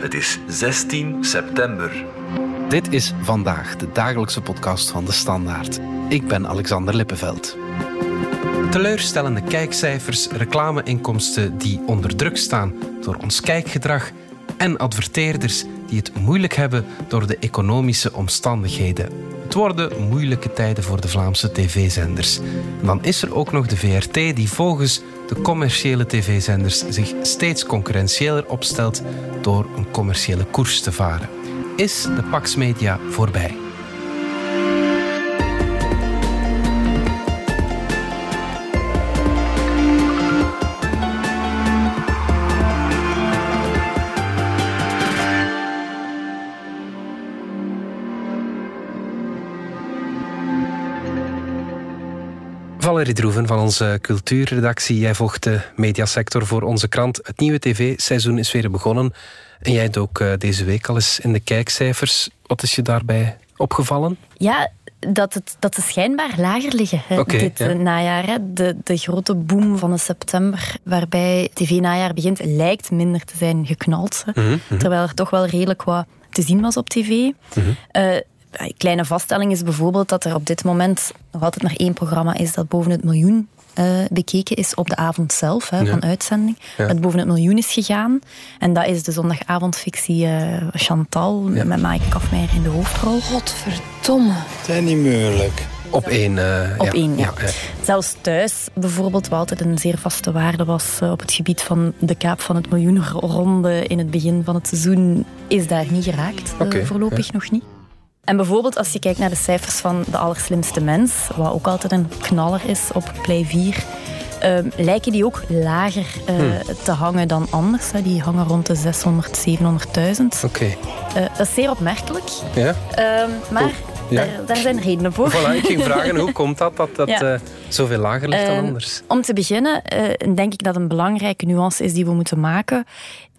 Het is 16 september. Dit is vandaag de dagelijkse podcast van de Standaard. Ik ben Alexander Lippenveld. Teleurstellende kijkcijfers, reclameinkomsten die onder druk staan door ons kijkgedrag en adverteerders die het moeilijk hebben door de economische omstandigheden. Het worden moeilijke tijden voor de Vlaamse tv-zenders. Dan is er ook nog de VRT die volgens de commerciële tv-zenders zich steeds concurrentieeler opstelt door een commerciële koers te varen. Is de Pax Media voorbij? Valerie Droeven van onze cultuurredactie. Jij volgt de mediasector voor onze krant. Het nieuwe tv-seizoen is weer begonnen. En jij ook uh, deze week al eens in de kijkcijfers. Wat is je daarbij opgevallen? Ja, dat, het, dat ze schijnbaar lager liggen hè, dit ja. eh, najaar. Hè. De, de grote boom van de september, waarbij tv-najaar begint, lijkt minder te zijn geknald. Hè. Mhm, Terwijl er toch wel redelijk wat te zien was op tv. Eh, een kleine vaststelling is bijvoorbeeld dat er op dit moment nog altijd maar één programma is dat boven het miljoen eh, bekeken is op de avond zelf hè, van uitzending. Ja. Dat boven het miljoen is gegaan. En dat is de zondagavondfictie eh, Chantal met Maaike Kafmeijer in de hoofdrol. Godverdomme. Het is niet moeilijk. Op één. eh, Op één, ja. ja. Zelfs thuis bijvoorbeeld, wat altijd een zeer vaste waarde was op het gebied van de kaap van het miljoenenronde in het begin van het seizoen, is daar niet geraakt. voorlopig nog niet. En bijvoorbeeld als je kijkt naar de cijfers van De Allerslimste Mens, wat ook altijd een knaller is op Play 4, ehm, lijken die ook lager eh, te hangen dan anders. Hè. Die hangen rond de 600, 700.000. Oké. Eh, dat is zeer opmerkelijk. Ja? Ehm, maar ja. daar, daar zijn redenen voor. Voilà, ik ging vragen hoe komt dat dat dat Ja. eh, zoveel lager ligt dan Ehm, anders? Om te beginnen denk ik dat een belangrijke nuance is die we moeten maken,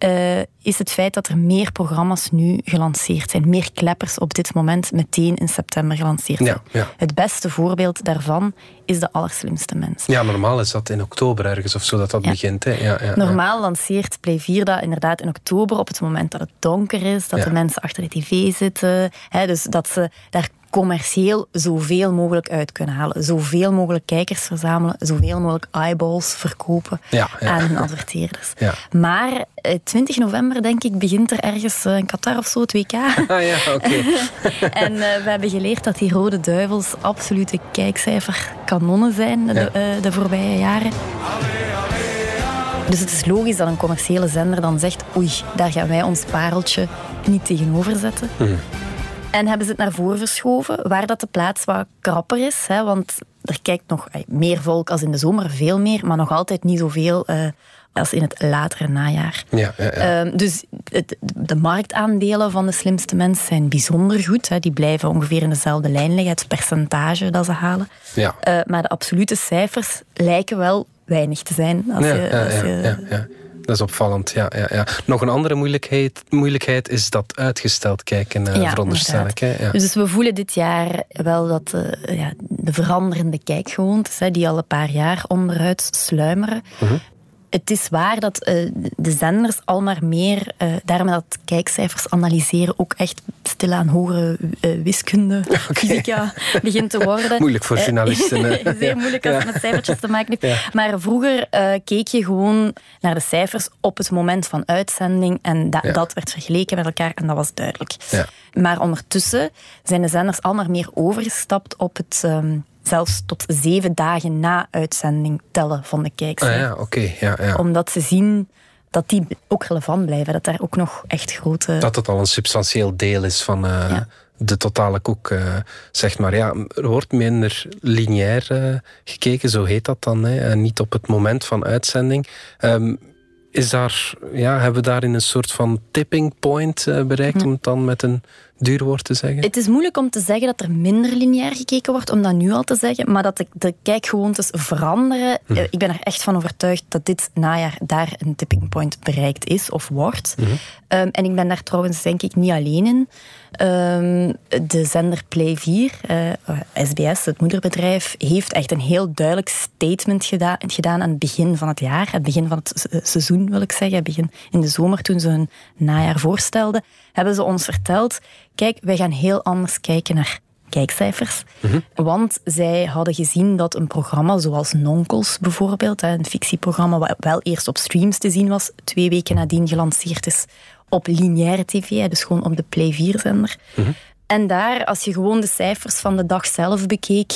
eh, is het feit dat er meer programma's nu gelanceerd zijn. Meer kleppers op dit moment meteen in september gelanceerd zijn. Ja, ja. Het beste voorbeeld daarvan is de allerslimste mens. Ja, normaal is dat in oktober ergens of zo dat dat Ja. begint. Hè? Ja, ja, ja. Normaal lanceert Play 4 dat inderdaad in oktober, op het moment dat het donker is, dat de mensen achter de tv zitten. Hè, dus dat ze daar commercieel zoveel mogelijk uit kunnen halen. Zoveel mogelijk kijkers verzamelen, zoveel mogelijk eyeballs verkopen Ja, ja. aan hun adverteerders. Ja. Maar eh, 20 november, denk ik, begint er ergens eh, in Qatar of zo, het WK. Ah ja, oké. en eh, we hebben geleerd dat die Rode Duivels absolute kijkcijferkanonnen zijn de, eh, de voorbije jaren. Dus het is logisch dat een commerciële zender dan zegt oei, daar gaan wij ons pareltje niet tegenover zetten. En hebben ze het naar voren verschoven, waar dat de plaats wat krapper is. Hè, want er kijkt nog meer volk als in de zomer, veel meer, maar nog altijd niet zoveel eh, als in het latere najaar. Ja, ja, ja. Ehm, dus het, de marktaandelen van de slimste mensen zijn bijzonder goed. Hè. Die blijven ongeveer in dezelfde lijn liggen, het percentage dat ze halen. ja. Eh, maar de absolute cijfers lijken wel weinig te zijn. Als je, ja, als ja, je- ja, ja. Dat is opvallend, ja, ja, ja. Nog een andere moeilijkheid, moeilijkheid is dat uitgesteld kijken, Ja, veronderstel ik. Hè? Ja. Dus we voelen dit jaar wel dat eh, ja, de veranderende kijkgewoontes, hè, die al een paar jaar onderuit sluimeren. Mhm. Het is waar dat eh, de zenders al maar meer, eh daarmee dat kijkcijfers analyseren, ook echt stilaan hogere eh, wiskunde, fysica begint te worden. Moeilijk voor journalisten, hè. Zeer moeilijk als Ja. het met cijfertjes te maken heeft. Ja. Maar vroeger keek je gewoon naar de cijfers op het moment van uitzending en da- Ja. dat werd vergeleken met elkaar en dat was duidelijk. Maar ondertussen zijn de zenders al maar meer overgestapt op het ehm, zelfs tot zeven dagen na uitzending tellen van de Ah kijkcijfers. ja, oké. ja, ja. Omdat ze zien dat die ook relevant blijven, dat daar ook nog echt grote... Dat het al een substantieel deel is van eh, Ja. de totale koek, eh, zeg maar. Ja, er wordt minder lineair eh, gekeken, zo heet dat dan. Hè, en niet op het moment van uitzending. Ehm, is daar, ja, hebben we daarin een soort van tipping point bereikt om het dan met een duur wordt te zeggen? Het is moeilijk om te zeggen dat er minder lineair gekeken wordt, om dat nu al te zeggen. Maar dat de, de kijkgewoontes veranderen. Mhm. Eh, ik ben er echt van overtuigd dat dit najaar daar een tipping point bereikt is of wordt. Mhm. Ehm, en ik ben daar trouwens denk ik niet alleen in. Um, de zender Play 4, SBS, eh, het moederbedrijf, heeft echt een heel duidelijk statement gedaan, gedaan aan het begin van het jaar. Het begin van het seizoen, wil ik zeggen. Begin in de zomer, toen ze hun najaar voorstelden, hebben ze ons verteld kijk, wij gaan heel anders kijken naar kijkcijfers. Mhm. Want zij hadden gezien dat een programma zoals Nonkels bijvoorbeeld, een fictieprogramma wat wel eerst op streams te zien was, twee weken nadien gelanceerd is op lineaire tv, dus gewoon op de Play 4-zender. Mhm. En daar, als je gewoon de cijfers van de dag zelf bekeek,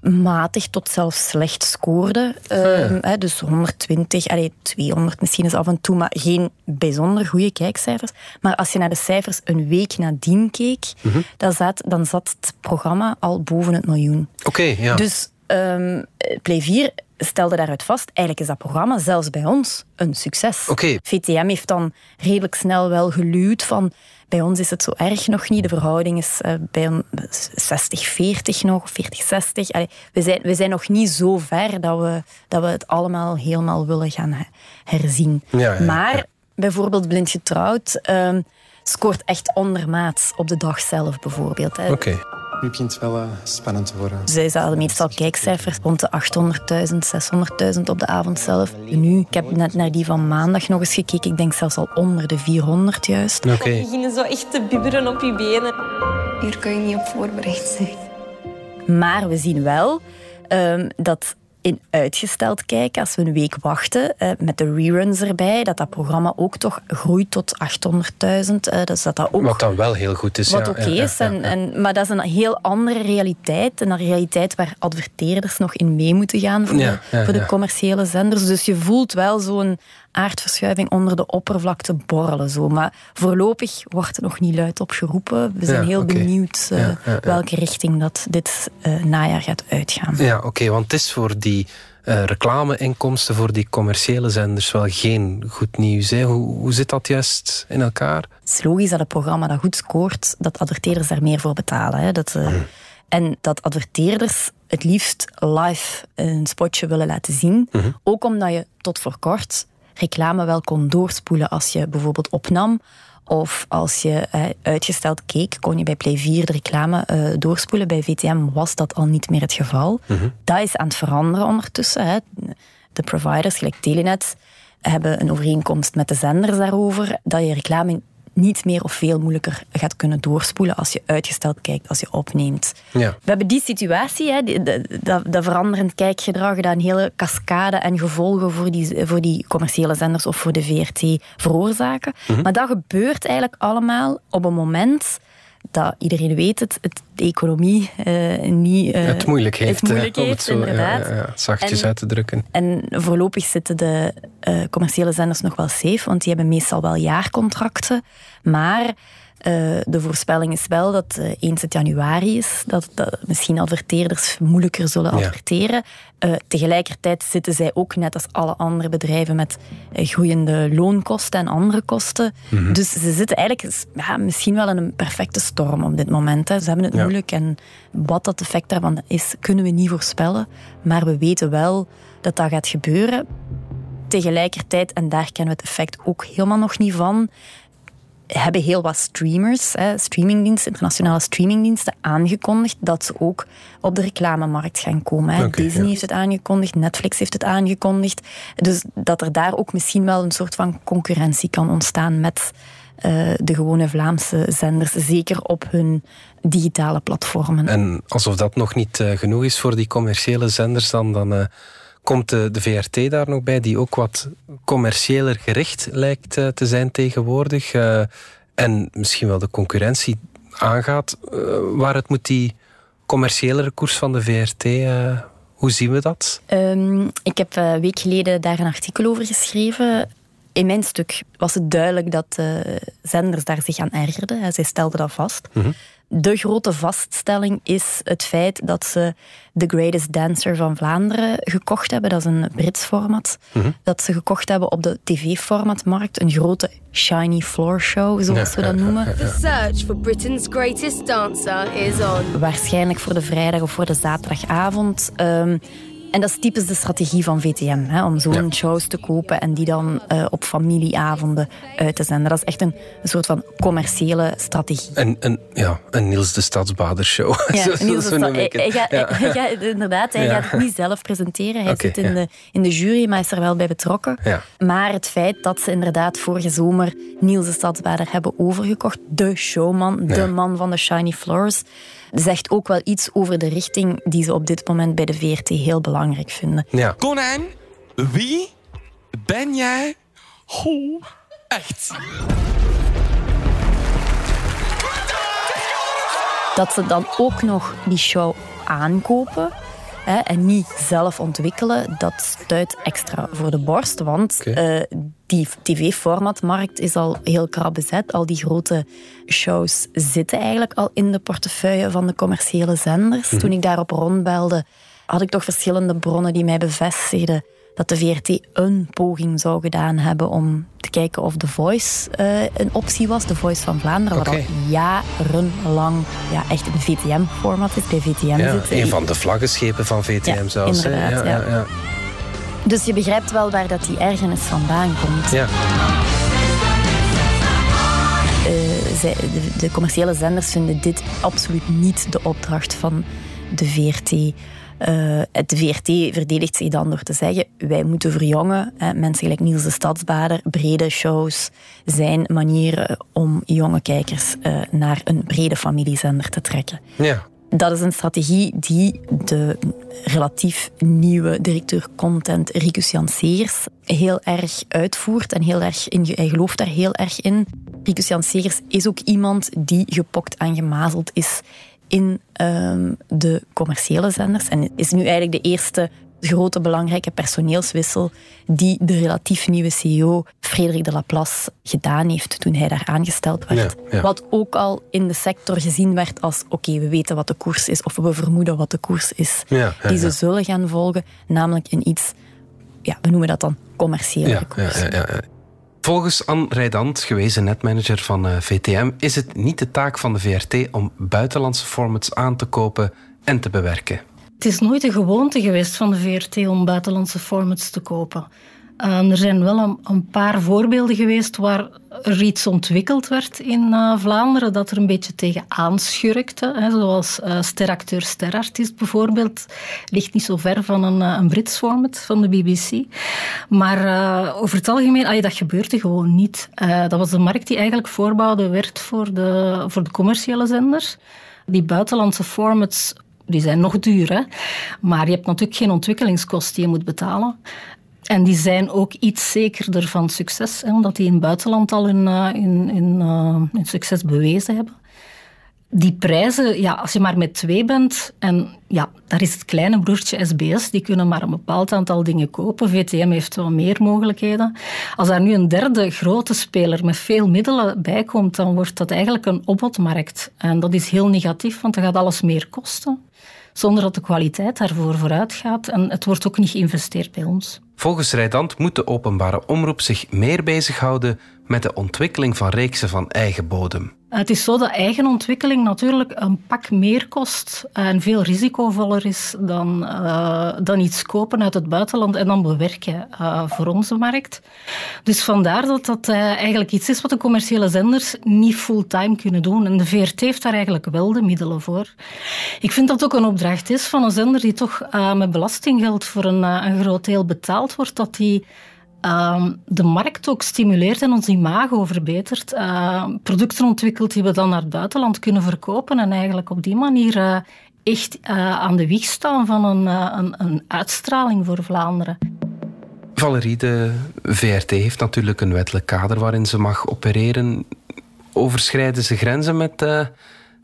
matig tot zelfs slecht scoorde. Uh, dus 120, allee, 200 misschien is af en toe, maar geen bijzonder goede kijkcijfers. Maar als je naar de cijfers een week nadien keek, mhm. dan, zat, dan zat het programma al boven het miljoen. Oké, ja. Dus um, Play 4 stelde daaruit vast, eigenlijk is dat programma zelfs bij ons een succes. Okay. VTM heeft dan redelijk snel wel geluwd van bij ons is het zo erg nog niet. De verhouding is uh, bij 60-40 nog, 40-60. We zijn, we zijn nog niet zo ver dat we, dat we het allemaal helemaal willen gaan herzien. maar bijvoorbeeld Blind Getrouwd uh, scoort echt ondermaats op de dag zelf bijvoorbeeld. Oké. Nu begint het wel uh, spannend te worden. Zij zaten meestal kijkcijfers rond de 800.000, 600.000 op de avond zelf. Nu, ik heb net naar die van maandag nog eens gekeken. Ik denk zelfs al onder de 400 juist. Oké. Okay. Beginnen zo echt te bibberen op je benen. Hier kun je niet op voorbereid zijn. Maar we zien wel um, dat in uitgesteld kijken, als we een week wachten, eh, met de reruns erbij, dat dat programma ook toch groeit tot 800.000. Eh, dus dat dat ook, wat dan wel heel goed is. Wat oké is. En, en, maar dat is een heel andere realiteit. Een realiteit waar adverteerders nog in mee moeten gaan voor, de, voor de commerciële zenders. Dus je voelt wel zo'n aardverschuiving onder de oppervlakte borrelen. Zo. Maar voorlopig wordt er nog niet luid op geroepen. We zijn heel benieuwd uh, welke richting dat dit uh, najaar gaat uitgaan. Ja, oké, want het is voor die uh, reclameinkomsten, voor die commerciële zenders wel geen goed nieuws. Hè? Hoe, hoe zit dat juist in elkaar? Het is logisch dat een programma dat goed scoort, dat adverteerders daar meer voor betalen. Hè? Dat, mm. En dat adverteerders het liefst live een spotje willen laten zien. Mm Ook omdat je tot voor kort reclame wel kon doorspoelen als je bijvoorbeeld opnam. Of als je eh, uitgesteld keek, kon je bij Play 4 de reclame eh, doorspoelen. Bij VTM was dat al niet meer het geval. Mhm. Dat is aan het veranderen ondertussen. Hè. De providers, gelijk Telenet, hebben een overeenkomst met de zenders daarover dat je reclame niet meer of veel moeilijker gaat kunnen doorspoelen als je uitgesteld kijkt, als je opneemt. Ja. We hebben die situatie, hè, dat veranderend kijkgedrag, dat een hele cascade en gevolgen voor die, voor die commerciële zenders of voor de VRT veroorzaken. Mhm. Maar dat gebeurt eigenlijk allemaal op een moment dat iedereen weet het, het de economie uh, niet... Uh, het moeilijk heeft, het moeilijk heeft, om het zo inderdaad. Ja, ja, zachtjes uit te drukken. En voorlopig zitten de uh, commerciële zenders nog wel safe, want die hebben meestal wel jaarcontracten. Maar uh, de voorspelling is wel dat uh, eens het januari is, dat, dat misschien adverteerders moeilijker zullen adverteren. Uh, tegelijkertijd zitten zij ook net als alle andere bedrijven met groeiende loonkosten en andere kosten. Mm Dus ze zitten eigenlijk ja, misschien wel in een perfecte storm op dit moment. Hè. Ze hebben het ja. moeilijk en wat dat effect daarvan is, kunnen we niet voorspellen. Maar we weten wel dat dat gaat gebeuren. Tegelijkertijd, en daar kennen we het effect ook helemaal nog niet van, hebben heel wat streamers, hè, streamingdiensten, internationale streamingdiensten, aangekondigd dat ze ook op de reclamemarkt gaan komen. Hè. Okay, Disney ja. heeft het aangekondigd, Netflix heeft het aangekondigd. Dus dat er daar ook misschien wel een soort van concurrentie kan ontstaan met uh, de gewone Vlaamse zenders, zeker op hun digitale platformen. En alsof dat nog niet uh, genoeg is voor die commerciële zenders, dan, dan uh, komt de, de, VRT daar nog bij, die ook wat commerciëler gericht lijkt uh, te zijn tegenwoordig. Uh, en misschien wel de concurrentie aangaat. Uh, waar het moet die commerciëlere koers van de VRT, hoe zien we dat? Um, ik heb een week geleden daar een artikel over geschreven. In mijn stuk was het duidelijk dat de zenders daar zich aan ergerden. Zij stelden dat vast. Mm -hmm. De grote vaststelling is het feit dat ze The Greatest Dancer van Vlaanderen gekocht hebben. Dat is een Brits format. Mhm. Dat ze gekocht hebben op de tv-formatmarkt. Een grote shiny floor show, zoals we dat noemen. The search for Britain's greatest dancer is on. Waarschijnlijk voor de vrijdag of voor de zaterdagavond. Um, en dat is typisch de strategie van VTM, hè, om zo'n shows te kopen en die dan uh, op familieavonden uit te zenden. Dat is echt een, een soort van commerciële strategie. En, en, ja, een Niels de Stadsbader show. Ja, Niels de Stad, hij, hij, gaat, ja. hij, inderdaad, hij gaat het niet zelf presenteren. Hij zit in, de, in de jury, maar is er wel bij betrokken. Maar het feit dat ze inderdaad vorige zomer Niels de Stadsbader hebben overgekocht, de showman, de man van de Shiny Floors zegt ook wel iets over de richting die ze op dit moment bij de VRT heel belangrijk vinden. Ja. Konijn, wie ben jij? Hoe echt? Dat ze dan ook nog die show aankopen hè, en niet zelf ontwikkelen, dat stuit extra voor de borst. Want okay. uh, die tv-formatmarkt is al heel krap bezet. Al die grote shows zitten eigenlijk al in de portefeuille van de commerciële zenders. Mhm. Toen ik daarop rondbelde, had ik toch verschillende bronnen die mij bevestigden dat de VRT een poging zou gedaan hebben om te kijken of The Voice uh, een optie was. The Voice van Vlaanderen, okay. wat al jarenlang ja, echt een VTM-format is. Bij VTM ja, zit. Een van de vlaggenschepen van VTM ja, zelfs. Inderdaad, ja, ja. Dus je begrijpt wel waar dat die ergernis vandaan komt. Ja. Uh, zij, de, de, commerciële zenders vinden dit absoluut niet de opdracht van de VRT. Uh, het VRT verdedigt zich dan door te zeggen: wij moeten verjongen. Hè, mensen gelijk Niels de Stadsbader, brede shows zijn manieren om jonge kijkers uh, naar een brede familiezender te trekken. Ja. Dat is een strategie die de relatief nieuwe directeur content Ricus Janseers heel erg uitvoert en heel erg in, hij gelooft daar heel erg in. Ricus Janseers is ook iemand die gepokt en gemazeld is in um, de commerciële zenders en is nu eigenlijk de eerste grote belangrijke personeelswissel die de relatief nieuwe CEO Frederik de Laplace gedaan heeft toen hij daar aangesteld werd. Wat ook al in de sector gezien werd als oké, we weten wat de koers is of we vermoeden wat de koers is die ze zullen gaan volgen, namelijk in iets, ja, we noemen dat dan commerciële koers. Volgens Anne Rijdant, gewezen netmanager van eh, VTM, is het niet de taak van de VRT om buitenlandse formats aan te kopen en te bewerken. Het is nooit een gewoonte geweest van de VRT om buitenlandse formats te kopen. Uh, er zijn wel een, een, paar voorbeelden geweest waar er iets ontwikkeld werd in uh, Vlaanderen dat er een beetje tegen aanschurkte. Hè, zoals uh, steracteur, sterartiest bijvoorbeeld. Ligt niet zo ver van een, een Brits format van de BBC. Maar over het algemeen, dat gebeurde gewoon niet. dat was de markt die eigenlijk voorbouwde werd voor de, voor de commerciële zenders. Die buitenlandse formats die zijn nog duur, hè? maar je hebt natuurlijk geen ontwikkelingskosten die je moet betalen. En die zijn ook iets zekerder van succes, hè, omdat die in het buitenland al in, uh, in succes bewezen hebben die prijzen, ja, als je maar met twee bent, en ja, daar is het kleine broertje SBS, die kunnen maar een bepaald aantal dingen kopen. VTM heeft wel meer mogelijkheden. Als daar nu een derde grote speler met veel middelen bij komt, dan wordt dat eigenlijk een opbodmarkt. En dat is heel negatief, want dan gaat alles meer kosten, zonder dat de kwaliteit daarvoor vooruit gaat. En het wordt ook niet geïnvesteerd bij ons. Volgens Rijdant moet de openbare omroep zich meer bezighouden met de ontwikkeling van reeksen van eigen bodem. Het is zo dat eigen ontwikkeling natuurlijk een pak meer kost en veel risicovoller is dan, uh, dan iets kopen uit het buitenland en dan bewerken uh, voor onze markt. Dus vandaar dat dat uh, eigenlijk iets is wat de commerciële zenders niet fulltime kunnen doen. En de VRT heeft daar eigenlijk wel de middelen voor. Ik vind dat ook een opdracht is van een zender die toch met belastinggeld voor een, een groot deel betaald wordt, dat die uh, de markt ook stimuleert en ons imago verbetert. Uh, producten ontwikkelt die we dan naar het buitenland kunnen verkopen en eigenlijk op die manier uh, echt eh, aan de wieg staan van een, een, een, uitstraling voor Vlaanderen. Valerie, de VRT heeft natuurlijk een wettelijk kader waarin ze mag opereren. Overschrijden ze grenzen met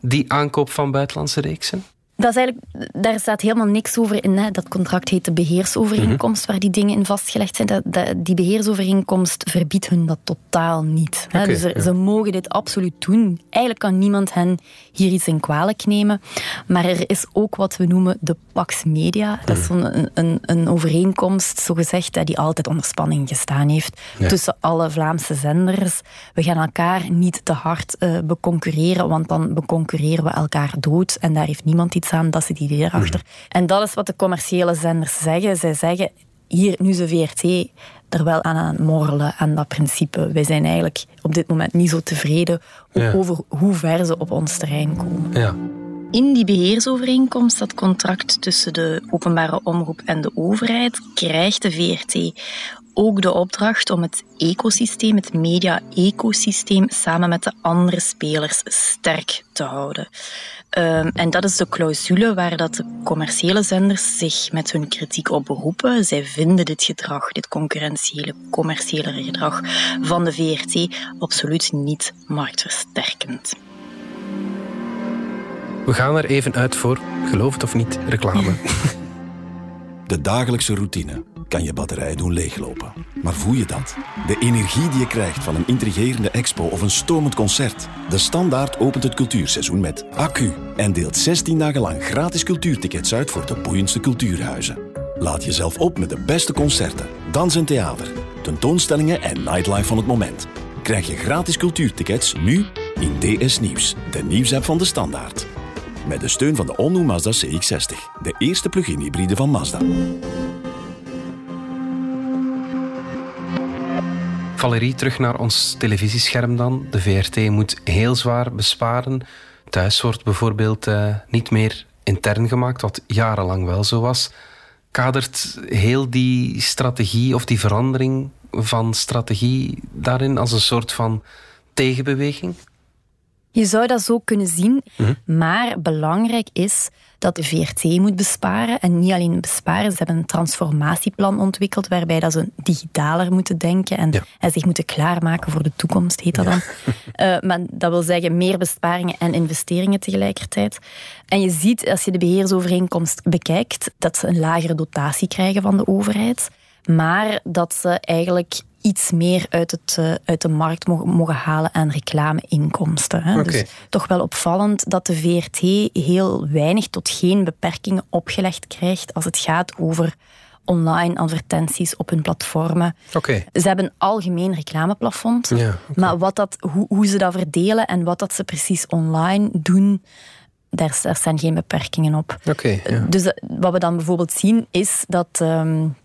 die aankoop van buitenlandse reeksen? Dat is eigenlijk, daar staat helemaal niks over in. Hè. Dat contract heet de beheersovereenkomst, mhm. waar die dingen in vastgelegd zijn. Dat, dat, die beheersovereenkomst verbiedt hun dat totaal niet. Hè. dus ze mogen dit absoluut doen. Eigenlijk kan niemand hen hier iets in kwalijk nemen. Maar er is ook wat we noemen de Pax Media. Dat is mhm. een, een, een overeenkomst, zogezegd, die altijd onder spanning gestaan heeft tussen alle Vlaamse zenders. We gaan elkaar niet te hard uh, beconcurreren, want dan beconcurreren we elkaar dood. En daar heeft niemand iets aan, dat is het idee erachter. Mhm. En dat is wat de commerciële zenders zeggen. Zij zeggen, hier, nu is de VRT er wel aan aan het morrelen, aan dat principe. Wij zijn eigenlijk op dit moment niet zo tevreden over hoe ver ze op ons terrein komen. Ja. In die beheersovereenkomst, dat contract tussen de openbare omroep en de overheid, krijgt de VRT ook de opdracht om het ecosysteem, het media-ecosysteem, samen met de andere spelers sterk te houden. Um, en dat is de clausule waar dat de commerciële zenders zich met hun kritiek op beroepen. Zij vinden dit gedrag, dit concurrentiële, commerciële gedrag van de VRT absoluut niet marktversterkend. We gaan er even uit voor, geloof het of niet, reclame. De dagelijkse routine kan je batterij doen leeglopen. Maar voel je dat? De energie die je krijgt van een intrigerende expo of een stormend concert. De Standaard opent het cultuurseizoen met accu en deelt 16 dagen lang gratis cultuurtickets uit voor de boeiendste cultuurhuizen. Laat jezelf op met de beste concerten, dans en theater, tentoonstellingen en nightlife van het moment. Krijg je gratis cultuurtickets nu in DS Nieuws, de nieuwsapp van de Standaard. Met de steun van de all Mazda CX-60, de eerste plug-in hybride van Mazda. Valerie, terug naar ons televisiescherm dan. De VRT moet heel zwaar besparen. Thuis wordt bijvoorbeeld uh, niet meer intern gemaakt, wat jarenlang wel zo was. Kadert heel die strategie of die verandering van strategie daarin als een soort van tegenbeweging? Je zou dat zo kunnen zien, mhm. maar belangrijk is dat de VRT moet besparen. En niet alleen besparen, ze hebben een transformatieplan ontwikkeld waarbij dat ze digitaler moeten denken en, en zich moeten klaarmaken voor de toekomst, heet dat dan. uh, maar dat wil zeggen meer besparingen en investeringen tegelijkertijd. En je ziet, als je de beheersovereenkomst bekijkt, dat ze een lagere dotatie krijgen van de overheid. Maar dat ze eigenlijk iets meer uit, het, uh, uit de markt mogen, mogen halen aan reclameinkomsten. Hè. Dus toch wel opvallend dat de VRT heel weinig tot geen beperkingen opgelegd krijgt als het gaat over online advertenties op hun platformen. Okay. Ze hebben een algemeen reclameplafond, ja, maar wat dat, hoe, hoe ze dat verdelen en wat dat ze precies online doen, daar, daar zijn geen beperkingen op. Ja. Dus eh, wat we dan bijvoorbeeld zien is dat... Um,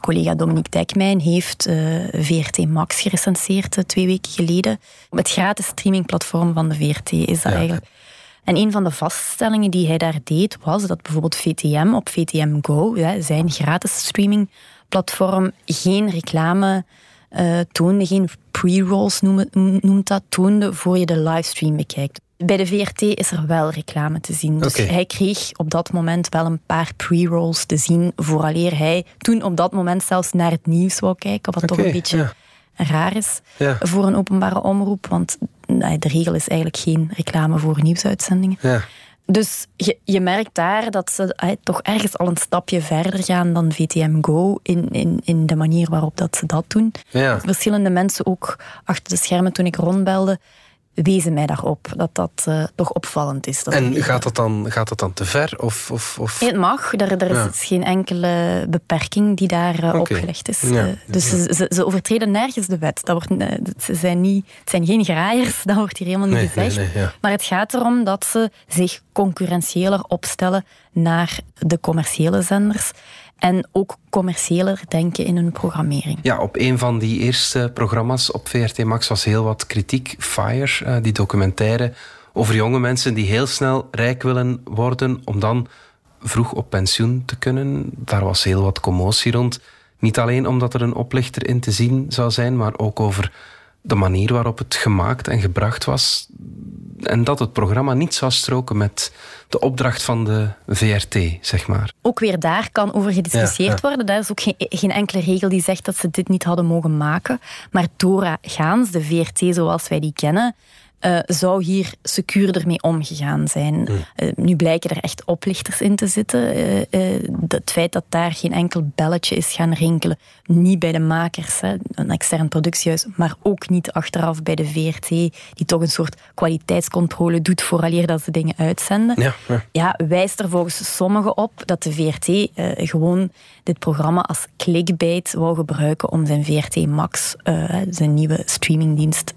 collega Dominique Dijkmijn heeft uh, eh, VRT Max gerecenseerd uh, twee weken geleden. Het gratis streamingplatform van de VRT is dat eigenlijk. En een van de vaststellingen die hij daar deed was dat bijvoorbeeld VTM op VTM Go, ja, zijn gratis streamingplatform, geen reclame uh, toonde, geen pre-rolls noemt dat, toonde voor je de livestream bekijkt. Bij de VRT is er wel reclame te zien. Dus hij kreeg op dat moment wel een paar pre-rolls te zien, vooraleer hij toen op dat moment zelfs naar het nieuws wou kijken, wat toch een beetje raar is voor een openbare omroep, want de regel is eigenlijk geen reclame voor nieuwsuitzendingen. Ja. Dus je, je merkt daar dat ze toch ergens al een stapje verder gaan dan VTM Go in, in, in de manier waarop dat ze dat doen. Verschillende mensen ook achter de schermen toen ik rondbelde, wezen mij daarop dat dat uh, toch opvallend is. Dat en gaat dat, dan, gaat dat dan te ver? Of, of, of? het mag. Er, er is geen enkele beperking die daar uh, opgelegd is. Ja. Uh, dus Ze, ze, overtreden nergens de wet. Dat wordt, ze zijn niet, het zijn geen graaiers, dat wordt hier helemaal niet gezegd. Nee, nee, ja. Maar het gaat erom dat ze zich concurrentiëler opstellen naar de commerciële zenders en ook commerciëler denken in hun programmering. Ja, op een van die eerste programma's op VRT Max was heel wat kritiek. Fire, eh, die documentaire over jonge mensen die heel snel rijk willen worden om dan vroeg op pensioen te kunnen. Daar was heel wat commotie rond. Niet alleen omdat er een oplichter in te zien zou zijn, maar ook over de manier waarop het gemaakt en gebracht was. En dat het programma niet zou stroken met de opdracht van de VRT, zeg maar. Ook weer daar kan over gediscussieerd worden. Er is ook geen, geen, enkele regel die zegt dat ze dit niet hadden mogen maken. Maar Dora Gaans, de VRT zoals wij die kennen, uh, zou hier secuurder mee omgegaan zijn. Mm. Uh, nu blijken er echt oplichters in te zitten. Uh, het feit dat daar geen enkel belletje is gaan rinkelen, niet bij de makers, hè, een extern productiehuis, maar ook niet achteraf bij de VRT, die toch een soort kwaliteitscontrole doet vooraleer dat ze dingen uitzenden. Ja, ja. ja wijst er volgens sommigen op dat de VRT gewoon dit programma als clickbait wou gebruiken om zijn VRT Max, zijn nieuwe streamingdienst,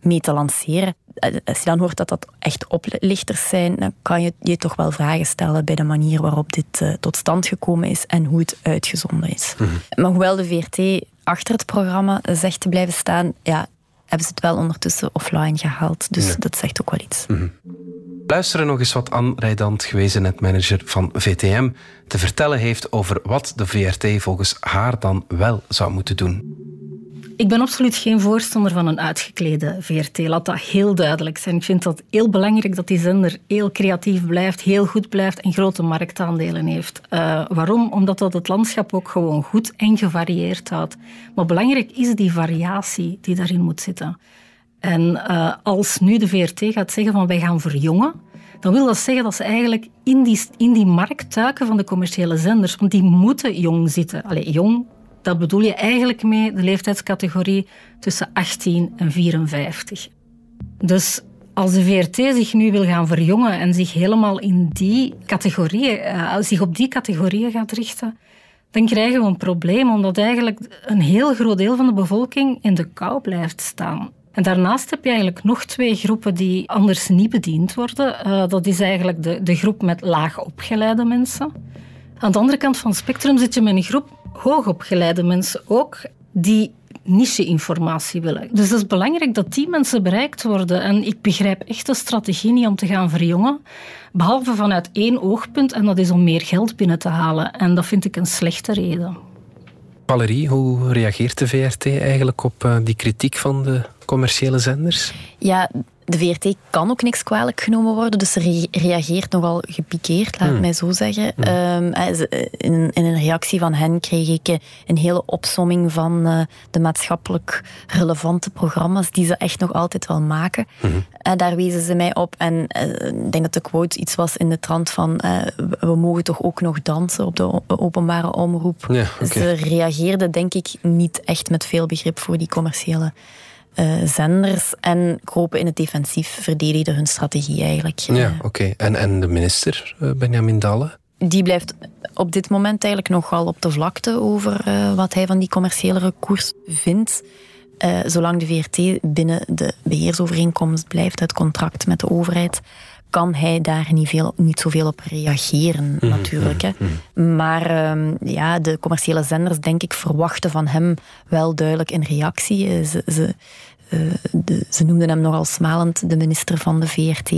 mee te lanceren. Eh, als je dan hoort dat dat echt oplichters zijn, dan kan je je toch wel vragen stellen bij de manier waarop dit uh, tot stand gekomen is en hoe het uitgezonden is. Mhm. Maar hoewel de VRT achter het programma zegt te blijven staan, ja, hebben ze het wel ondertussen offline gehaald. Dus dat zegt ook wel iets. Mm Luisteren nog eens wat Anne Rijdant, gewezen netmanager van VTM, te vertellen heeft over wat de VRT volgens haar dan wel zou moeten doen. Ik ben absoluut geen voorstander van een uitgeklede VRT. Laat dat heel duidelijk zijn. Ik vind dat heel belangrijk dat die zender heel creatief blijft, heel goed blijft en grote marktaandelen heeft. Uh, waarom? Omdat dat het landschap ook gewoon goed en gevarieerd houdt. Maar belangrijk is die variatie die daarin moet zitten. En uh, als nu de VRT gaat zeggen van wij gaan verjongen, dan wil dat zeggen dat ze eigenlijk in die, in die markt duiken van de commerciële zenders. Want die moeten jong zitten. Allee, jong dat bedoel je eigenlijk mee de leeftijdscategorie tussen 18 en 54. Dus als de VRT zich nu wil gaan verjongen en zich helemaal in die categorieën, uh, zich op die categorieën gaat richten, dan krijgen we een probleem, omdat eigenlijk een heel groot deel van de bevolking in de kou blijft staan. En daarnaast heb je eigenlijk nog twee groepen die anders niet bediend worden. Uh, dat is eigenlijk de, de groep met laag opgeleide mensen. Aan de andere kant van het spectrum zit je met een groep hoogopgeleide mensen ook die niche-informatie willen. Dus het is belangrijk dat die mensen bereikt worden. En ik begrijp echt de strategie niet om te gaan verjongen, behalve vanuit één oogpunt, en dat is om meer geld binnen te halen. En dat vind ik een slechte reden. Valerie, hoe reageert de VRT eigenlijk op eh, die kritiek van de commerciële zenders? Ja, de VRT kan ook niks kwalijk genomen worden, dus ze reageert nogal gepikeerd, laat hmm. mij zo zeggen. Hmm. Ehm, eh, eh, in, in, een reactie van hen kreeg ik eh, een hele opsomming van de maatschappelijk relevante programma's die ze echt nog altijd wel maken. Hmm. daar wezen ze mij op. En ik denk dat de quote iets was in de trant van we mogen toch ook nog dansen op de openbare omroep. Ze reageerden denk ik niet echt met veel begrip voor die commerciële uh, zenders en kropen in het defensief, verdedigden hun strategie eigenlijk. Ja, eh, oké. En, en de minister, uh, Benjamin Dalle? Die blijft op dit moment eigenlijk nogal op de vlakte over wat hij van die commerciële koers vindt. Zolang de VRT binnen de beheersovereenkomst blijft, het contract met de overheid, kan hij daar niet, veel, niet zoveel op reageren, mhm, natuurlijk. Hè. Mhm, mhm. Maar ehm, ja, de commerciële zenders, denk ik, verwachten van hem wel duidelijk een reactie. Ze, ze, uh, de, ze noemden hem nogal smalend de minister van de VRT.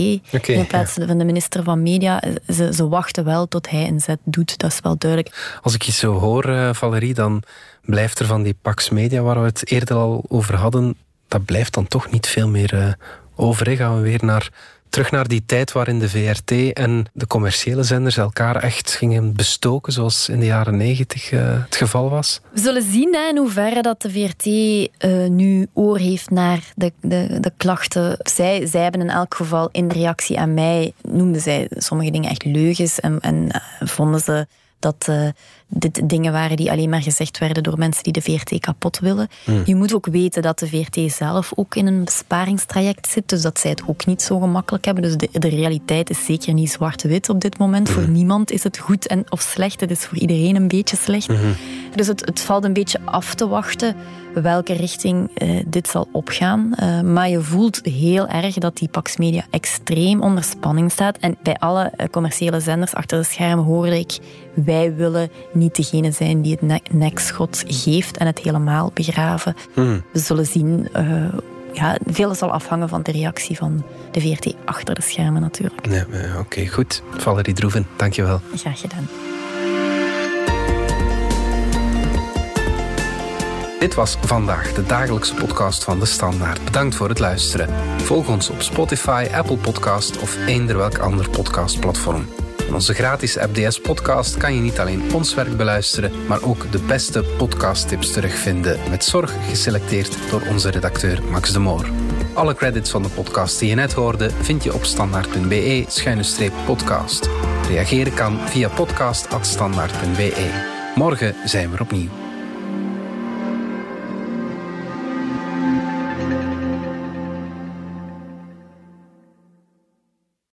in plaats van de minister van Media. Ze, ze, wachten wel tot hij een zet doet, dat is wel duidelijk. Als ik je zo hoor, uh, Valerie, dan blijft er van die Pax Media, waar we het eerder al over hadden, dat blijft dan toch niet veel meer uh, over. Gaan we weer naar terug naar die tijd waarin de VRT en de commerciële zenders elkaar echt gingen bestoken, zoals in de jaren negentig uh, het geval was? We zullen zien hè, in hoeverre dat de VRT eh, nu oor heeft naar de, de, de klachten. Zij, zij hebben in elk geval in reactie aan mij, noemden zij sommige dingen echt leugens en, en uh, vonden ze dat dit dingen waren die alleen maar gezegd werden door mensen die de VRT kapot willen. Hmm. Je moet ook weten dat de VRT zelf ook in een besparingstraject zit, dus dat zij het ook niet zo gemakkelijk hebben. Dus de, de realiteit is zeker niet zwart-wit op dit moment. Voor hmm. niemand is het goed en, of slecht, het is voor iedereen een beetje slecht. Hmm. Dus het, het valt een beetje af te wachten welke richting uh, dit zal opgaan. Uh, maar je voelt heel erg dat die Pax Media extreem onder spanning staat. En bij alle uh, commerciële zenders achter de schermen hoorde ik wij willen niet degene zijn die het nekschot geeft en het helemaal begraven. Hmm. We zullen zien. Uh, ja, veel zal afhangen van de reactie van de VRT achter de schermen natuurlijk. Ja, Oké, okay, goed. Valerie Droeven, dankjewel. Graag gedaan. Dit was vandaag de dagelijkse podcast van De Standaard. Bedankt voor het luisteren. Volg ons op Spotify, Apple Podcast of eender welk ander podcastplatform. In onze gratis FDS podcast kan je niet alleen ons werk beluisteren, maar ook de beste podcasttips terugvinden. Met zorg geselecteerd door onze redacteur Max de Moor. Alle credits van de podcast die je net hoorde vind je op standaard.be-podcast. Reageren kan via podcast.standaard.be. Morgen zijn we er opnieuw.